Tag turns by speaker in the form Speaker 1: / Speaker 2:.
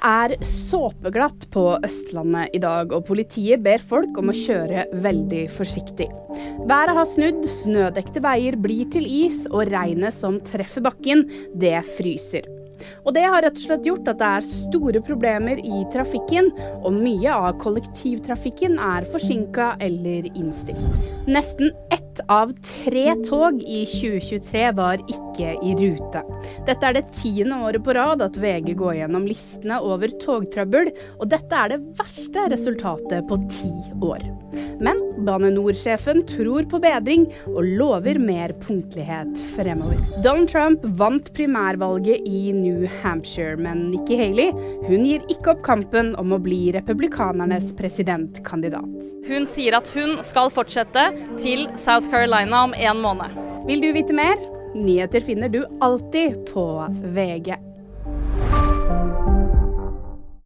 Speaker 1: Det er såpeglatt på Østlandet i dag, og politiet ber folk om å kjøre veldig forsiktig. Været har snudd, snødekte veier blir til is, og regnet som treffer bakken, det fryser. Og det har rett og slett gjort at det er store problemer i trafikken, og mye av kollektivtrafikken er forsinka eller innstilt. Nesten av tre tog i 2023 var ikke i rute. Dette er det tiende året på rad at VG går gjennom listene over togtrøbbel, og dette er det verste resultatet på ti år. Men Bane NOR-sjefen tror på bedring og lover mer punktlighet fremover. Donald Trump vant primærvalget i New Hampshire, men Nikki Haley hun gir ikke opp kampen om å bli republikanernes presidentkandidat.
Speaker 2: Hun sier at hun skal fortsette til South Carolina om en måned.
Speaker 1: Vil du vite mer? Nyheter finner du alltid på VG.